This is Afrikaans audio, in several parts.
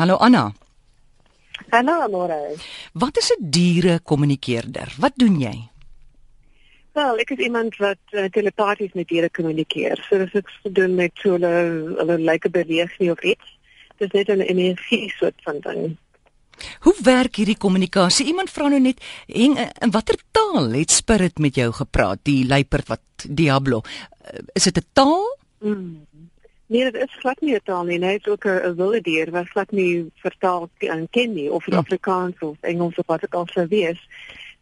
Hallo Anna. Hallo Amore. Wat is 'n diere-kommunikeerder? Wat doen jy? Wel, ek is iemand wat uh, telepaties met diere kommunikeer. So dis ek doen met so hulle hulle lyke beweeg nie of iets. Dis net 'n energie soort van ding. Hoe werk hierdie kommunikasie? Iemand vra nou net en in watter taal het Spirit met jou gepraat? Die luiperd wat Diablo. Uh, is dit 'n taal? Mm. Nee, dit is glad nie 'n taal nie. Hy is ook 'n wilde dier wat glad nie vertaal kan ken nie of in Hmm. Afrikaans of Engels of wat ook al sou wees.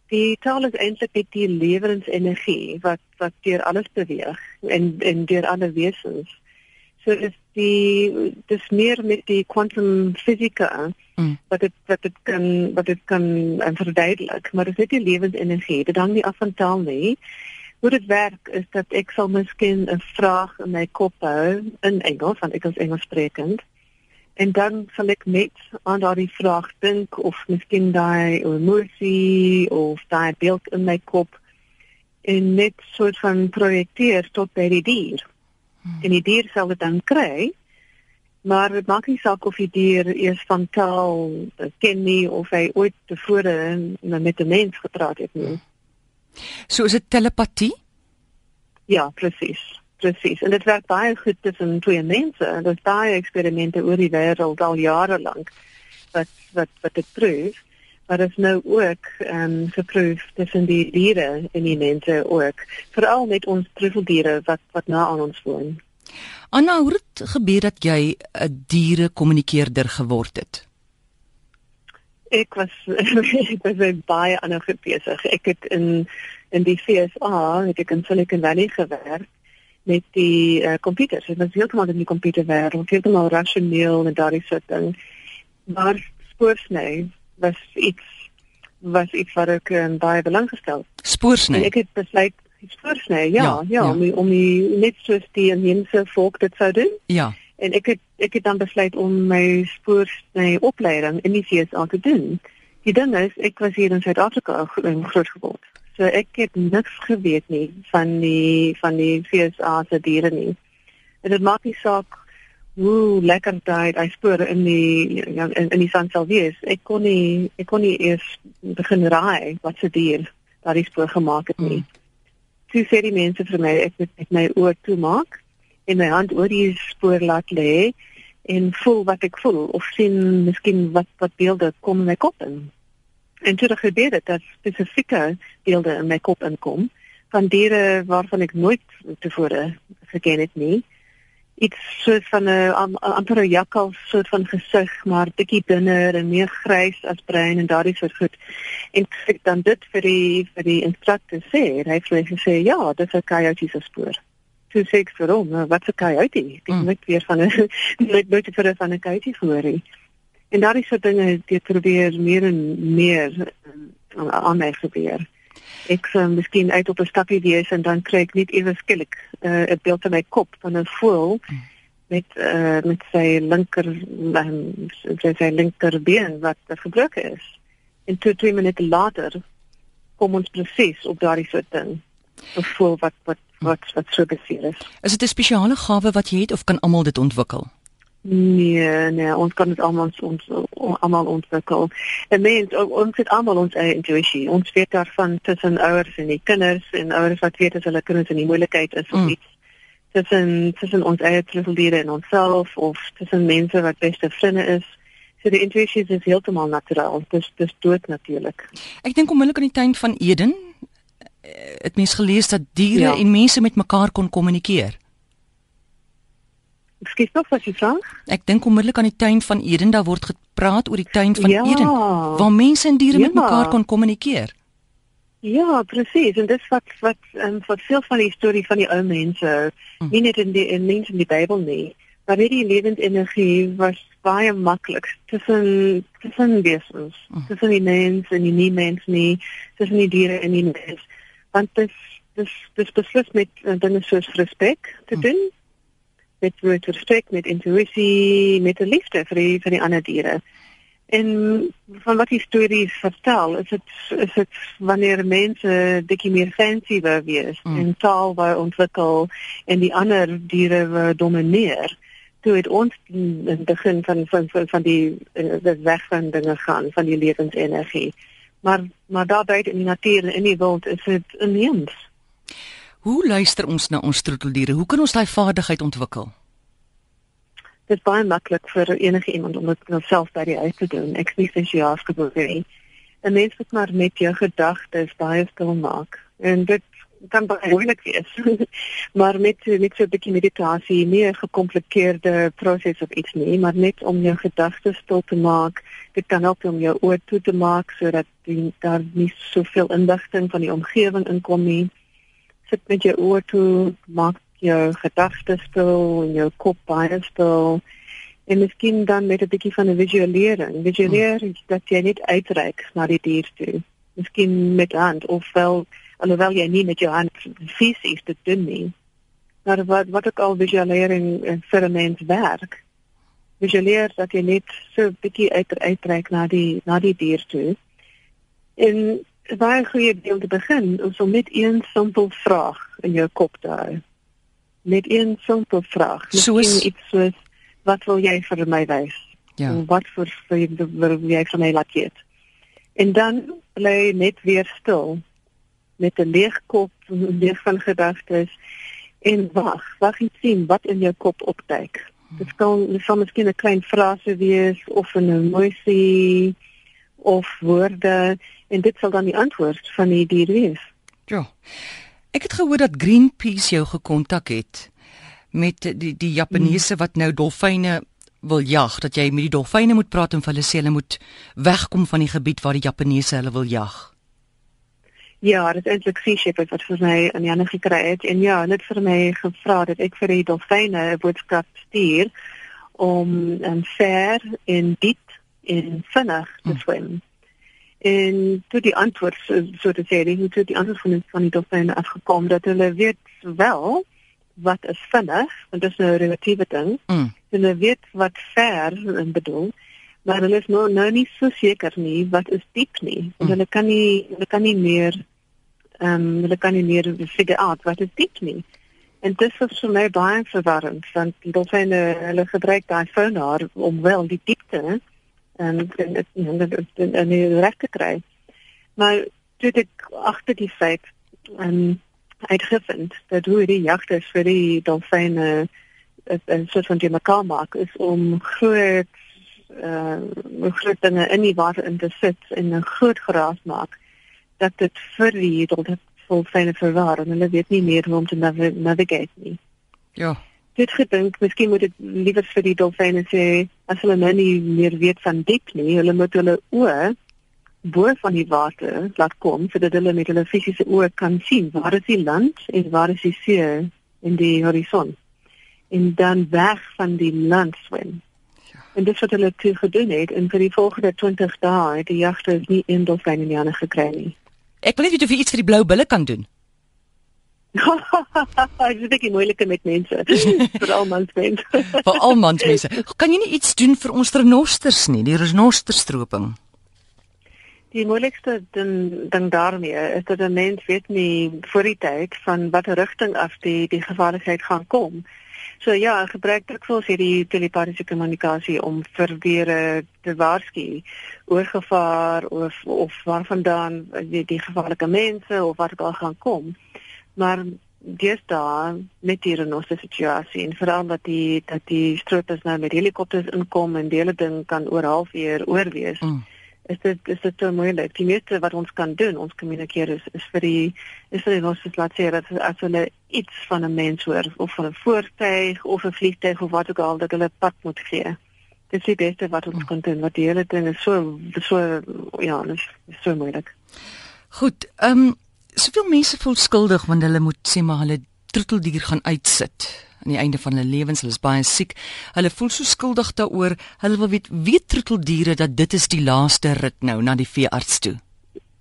Die taal is eintlik net die lewensenergie wat wat deur alles beweeg en en deur alle wesens. So is die dis meer met die quantum fisika Mm. wat dit wat dit kan wat dit kan um, verduidelik, maar dit is net die lewensenergie. Dit hang nie af van taal nie. Hoe dit werk is dat ek sal miskien 'n vraag in my kop hou in Engels, want ek is Engelssprekend. En dan sal ek net aan daardie vraag dink of miskien daai emosie of daai beeld in my kop en net soort van projekteer tot by die dier. Hmm. En die dier sal dit dan kry. Maar dit maak nie saak of die dier eers van taal ken nie of hy ooit tevore met 'n mens gepraat het nie. So is dit telepatie? Ja, presies. Presies. En dit werk baie goed tussen twee mense. En daar's baie eksperimente oor die wêreld al jare lank wat wat wat dit proef. Maar dit is nou ook ehm um, geproef tussen die diere en die mense ook. Veral met ons truffeldiere wat wat na aan ons woon. Anna, hoe het gebeur dat jy 'n diere-kommunikeerder geword het? Ek was ek was baie ander goed besig. Ek het in in die FSA, het ek in Silicon Valley gewerk met die uh, computers. Dit was heeltemal in die computerwêreld, heeltemal rasioneel en daardie soort ding. Maar spoorsny was iets was iets wat ek um, baie belang gestel. Spoorsny. En ek het besluit spoorsny, Ja, ja, ja. ja, om die, om die net soos die inheemse volk dit sou doen. Ja. En ek het ek het dan besluit om my spoorsny opleiding in die FSA te doen. Die ding is, ek was hier in Suid-Afrika um, groot geword. So ek het niks geweet nie van die van die FSA se diere nie. En dit maak nie saak hoe lekker daai daai spore in die ja, in, in die sand sal wees. Ek kon nie ek kon nie eers begin raai wat se dier daardie spoor gemaak het nie. Mm. Toe sê die mense vir my ek moet net my oë toemaak en my hand oor die spoor laat lê en voel wat ek voel of sien miskien wat wat beelde kom in my kop in. En toe het gebeur dit dat spesifieke beelde in my kop inkom van diere waarvan ek nooit tevore geken het nie. Iets soos van 'n am- amper 'n jakkals soort van gesig, maar bietjie dunner en meer grys as bruin en daardie soort goed. En ek dan dit vir die vir die instrukteur sê, hy het vir my gesê, "Ja, dis 'n coyote se spoor." Toe sê ek vir hom, "Nou, "Wat 'n coyote?" Ek Mm. nooit weer van 'n nooit nooit vir van 'n coyote gehoor nie. En daardie soort dinge het ek probeer meer en meer um, aan my gebeur. Ek sou miskien uit op 'n stapie wees en dan kry ek net ewe skielik uh, 'n beeld in my kop van 'n voël met uh, met sy linker um, sy, linkerbeen wat gebroken is. En toe twee minute later kom ons presies op daardie soort ding. 'n Voël wat wat wat wat so beseer is. Is dit 'n spesiale gawe wat jy het of kan almal dit ontwikkel? Nee, nee, ons kan dit almal ons almal ontwikkel. En mens ons het almal ons eie intuïsie. Ons weet daarvan tussen ouers en die kinders en ouers wat weet as hulle kinders in die moeilikheid is of Mm. iets. Tussen tussen ons eie truffeldiere en onsself of tussen mense wat beste vriende is. So die intuïsie is heeltemal naturaal. Dis dis dood natuurlik. Ek dink onmiddellik aan die tuin van Eden het mens gelees dat diere Ja. en mense met mekaar kon kommunikeer. Ekskuus nog wat jy vra? Ek dink onmiddellik aan die tuin van Eden, daar word gepraat oor die tuin van Ja. Eden waar mense en diere met Ja. mekaar kon kommunikeer. Ja, presies. En dis wat wat um, wat veel van die storie van die ou mense, Mm. nie net in die in mense in die Bybel nie, maar net die lewensenergie was baie maklik tussen tussen wesens, Mm. tussen die mens en die nie mens nie, tussen die diere en die mens. Want dis dis dis beslis met uh, dinge soos respek te Mm. doen. Met met respek, met intuïsie, met 'n liefde vir die vir die ander diere. En van wat die stories vertel, is dit is dit wanneer mense bietjie meer fancy wou wees Mm. mm. en taal wou ontwikkel en die ander diere wou domineer, toe het ons in begin van van van, van die uh, weg van dinge gaan van die lewensenergie. Maar maar daar buite in die natuur en in die wild is dit inheems. Hoe luister ons na ons troeteldiere? Hoe kan ons daai vaardigheid ontwikkel? Dit is baie maklik vir enige iemand om dit self by die huis te doen. Ek sê sies jy afgebeur. 'n Mens moet maar met jou gedagtes baie stil maak. En dit kan baie moeilik wees. maar met met so 'n bietjie meditasie, nie 'n gekompliseerde proses of iets nie, maar net om jou gedagtes stil te maak. Dit kan help om jou oor toe te maak sodat die, daar nie soveel inligting van die omgewing inkom nie. Sit met jou oor toe, maak jou gedagtes stil en jou kop baie stil. En miskien dan met 'n bietjie van 'n visualisering. Visualiseer hmm. dat jy net uitreik na die dier toe. Miskien met hand of wel alhoewel jy nie met jou hand fisies dit doen nie. Maar wat wat ook al visualisering vir 'n mens werk. Visualiseer dat jy net so 'n bietjie uit uitreik na die na die dier toe. En baie goeie deel te begin is om net een simpel vraag in jou kop te hou. Net een simpel vraag. Soos iets soos wat wil jy vir my wys? Ja. Wat vir wil jy vir my laat weet? En dan bly net weer stil met 'n leeg kop, leeg van gedagtes en wag, wag en sien wat in jou kop opduik. Dit kan dit kan miskien 'n klein frase wees of 'n emosie of woorde en dit sal dan die antwoord van die dier wees. Ja. Ek het gehoor dat Greenpeace jou gekontak het met die die Japaneese wat nou dolfyne wil jag, dat jy met die dolfyne moet praat en vir hulle sê hulle moet wegkom van die gebied waar die Japaneese hulle wil jag. Ja, dit is eintlik Sea Shepherd wat vir my in Janne gekry het en ja, hulle het vir my gevra dat ek vir die dolfyne 'n boodskap stuur om en ver en diep en vinnig te hmm. swem. En toe die antwoord so, so te sê, die toe die antwoord van die, van die dolfyne afgekom dat hulle weet wel wat is vinnig, want dit is 'n relatiewe ding. Mm. Hulle weet wat ver bedoel maar hulle is nou nou nie so seker nie wat is diep nie. En hmm. hulle kan nie hulle kan nie meer ehm um, hulle kan nie meer figure out wat is diep nie. En dit is vir my baie verwarrend want dit sê hulle gebruik daai sonar om wel die diepte en en dit en die regte kry. Maar dit ek agter die feit en um, uitgevind dat hoe die jagters vir die dolfyne 'n soort van die mekaar maak is om groot uh groot dinge in die water in te sit en 'n groot geraas maak dat dit vir die dolfyne vol fyne verwaar en hulle weet nie meer hoe om te nav navigate nie. Ja. Dit gedink, miskien moet dit liewer vir die dolfyne sê as hulle nou nie meer weet van diep nie, hulle moet hulle oë bo van die water laat kom sodat hulle met hulle fisiese oë kan sien waar is die land en waar is die see in die horison. En dan weg van die land swem En dit wat hulle toe gedoen het en vir die volgende 20 dae het die jagters nie een dolfyn in die hande gekry nie. Ek wil net weet of jy iets vir die blou bulle kan doen. Dit is baie moeilik met mense. vir al mans mense. vir al mans mense. Kan jy nie iets doen vir ons renosters nie, die renosterstroping? Die moeilikste ding ding daarmee is dat 'n mens weet nie voor die tyd van watter rigting af die die gevaarlikheid gaan kom. So ja, gebruik dikwels hierdie telepatiese kommunikasie om vir diere te waarsku oor gevaar of of waarvandaan die, die gevaarlike mense of wat ook al gaan kom. Maar dis daar met die renosse situasie en veral dat die dat die stroopers nou met helikopters inkom en die hele ding kan oor halfuur oorwees. Mm is dit is dit te moeilik. Die meeste wat ons kan doen, ons kommunikeer is, is vir die is vir die losse laat sê dat as hulle iets van 'n mens hoor of van 'n voertuig of 'n vliegtuig of wat ook al dat hulle pad moet gee. Dit is die beste wat ons kan doen. Wat die hele ding is so so ja, dit is so moeilik. Goed, ehm um, soveel mense voel skuldig wanneer hulle moet sê maar hulle troeteldier gaan uitsit aan die einde van hulle lewens, hulle is baie siek. Hulle voel so skuldig daaroor. Hulle wil weet wie troeteldiere dat dit is die laaste rit nou na die veearts toe.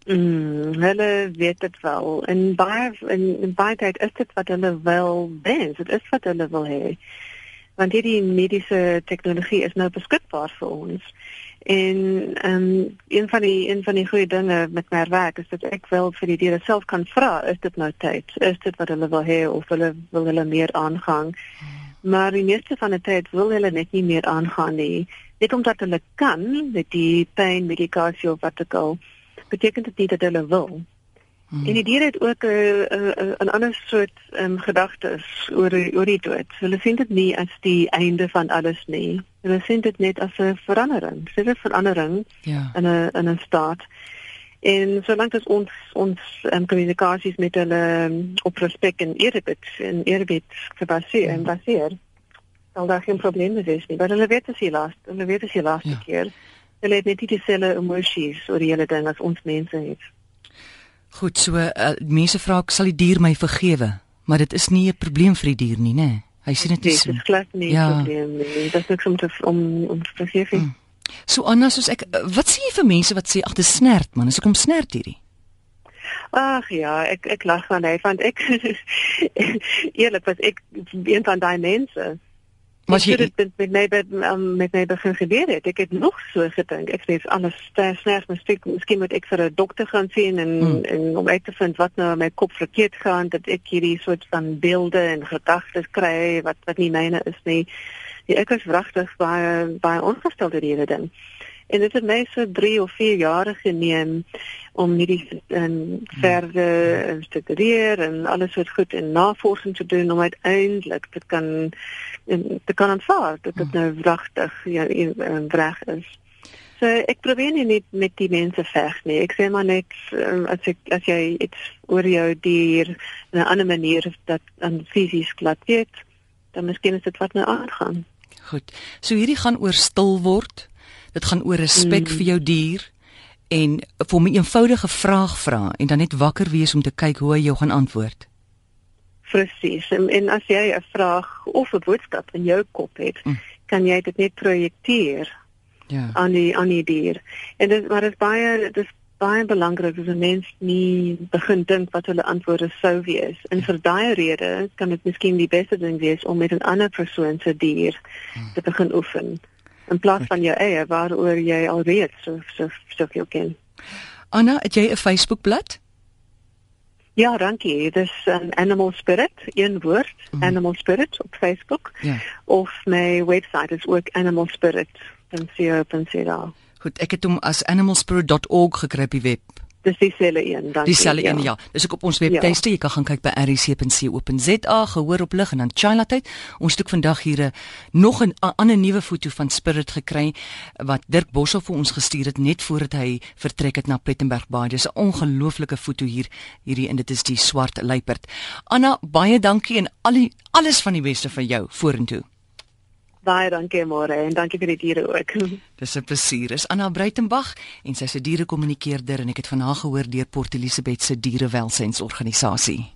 Mm, hulle weet dit wel. En baie in, in baie tyd is dit wat hulle wil wens. Dit is wat hulle wil hê. Want hierdie mediese tegnologie is nou beskikbaar vir ons. En ehm um, een van die een van die goeie dinge met my werk is dat ek wel vir die diere self kan vra, is dit nou tyd? Is dit wat hulle wil hê of hulle wil hulle meer aangang? maar die meeste van die tyd wil hulle net nie meer aangaan nie. Net omdat hulle kan met die pynmedikasie of wat ook al, beteken dit nie dat hulle wil. Hmm. En die diere het ook 'n 'n 'n ander soort um, gedagtes oor oor die dood. Hulle sien dit nie as die einde van alles nie. Hulle sien dit net as 'n verandering. Dit is 'n verandering ja. in 'n in 'n staat. En solank as ons ons um, kommunikasies met hulle um, op respek en eerbied en eerbied gebaseer en ja. baseer, sal daar geen probleem wees nie. Maar hulle weet dit is die laaste, hulle weet dit is die laaste ja. keer. Hulle het net nie dieselfde emosies oor die hele ding as ons mense het. Goed, so uh, mense vra ek sal die dier my vergewe, maar dit is nie 'n probleem vir die dier nie, né? Nee. Hy sien dit is. Dit is glad nie 'n ja. probleem nie. Dit is niks om te om om te vergeef. Hmm. So Anna, soos ek wat sê jy vir mense wat sê ag dit snert man, as ek hom snert hierdie? Ag ja, ek ek lag van hy want ek eerlik was ek een van daai mense Maar jy het dit met my met, um, met my begin gebeur het. Ek het nog so gedink. Ek sê alles sterk, miskien miskien moet ek vir 'n dokter gaan sien en hmm. en om uit te vind wat nou in my kop verkeerd gaan dat ek hierdie soort van beelde en gedagtes kry wat wat nie myne is nie. Ja, ek is wragtig baie baie ongestel deur hierdie ding. En dit het my so 3 of 4 jare geneem om hierdie en verder te studeer en alles wat goed en navorsing te doen om uiteindelik te kan en te kan aanvaar dat dit nou wragtig ja reg is. So ek probeer nie net met die mense veg nie. Ek sê maar net as ek as jy iets oor jou dier in 'n ander manier dat aan fisies glad weet, dan miskien is dit wat nou aangaan. Goed. So hierdie gaan oor stil word. Dit gaan oor respek mm. vir jou dier en vir 'n eenvoudige vraag vra en dan net wakker wees om te kyk hoe hy jou gaan antwoord. Presies. En, en as jy 'n vraag of 'n boodskap in jou kop het, mm. kan jy dit net projekteer. Ja. aan die aan die dier. En dit maar dit is baie dit is baie belangrik dat 'n mens nie begin dink wat hulle antwoorde sou wees. En ja. vir daai rede kan dit miskien die beste ding wees om met 'n ander persoon se dier mm. te begin oefen in plaas van jou eie waaroor jy al weet so so soveel ken. Anna, het jy 'n Facebookblad? Ja, dankie. Dit is 'n Animal Spirit, een woord, mm. Animal Spirit op Facebook. Ja. Of my webwerf is ook animalspirit.co.za. Goed, ek het hom as animalspirit.org gekry op die web dis dieselfde een dan dieselfde een ja. ja. Dis ook op ons webtuiste. Ja. jy kan gaan kyk by rc.co.za gehoor op lig en dan China tyd. Ons het ook vandag hier 'n nog 'n ander nuwe foto van Spirit gekry wat Dirk Bossel vir ons gestuur het net voordat hy vertrek het na Plettenberg Bay dis 'n ongelooflike foto hier hierdie en dit is die swart luiperd. Anna baie dankie en al die, alles van die beste vir jou vorentoe Baie dankie môre en dankie vir die diere ook. Dis 'n plesier. Is Anna Breitenberg en sy se dierekommunikeerder en ek het vanaand gehoor deur Port Elizabeth se dierewelsynsorganisasie.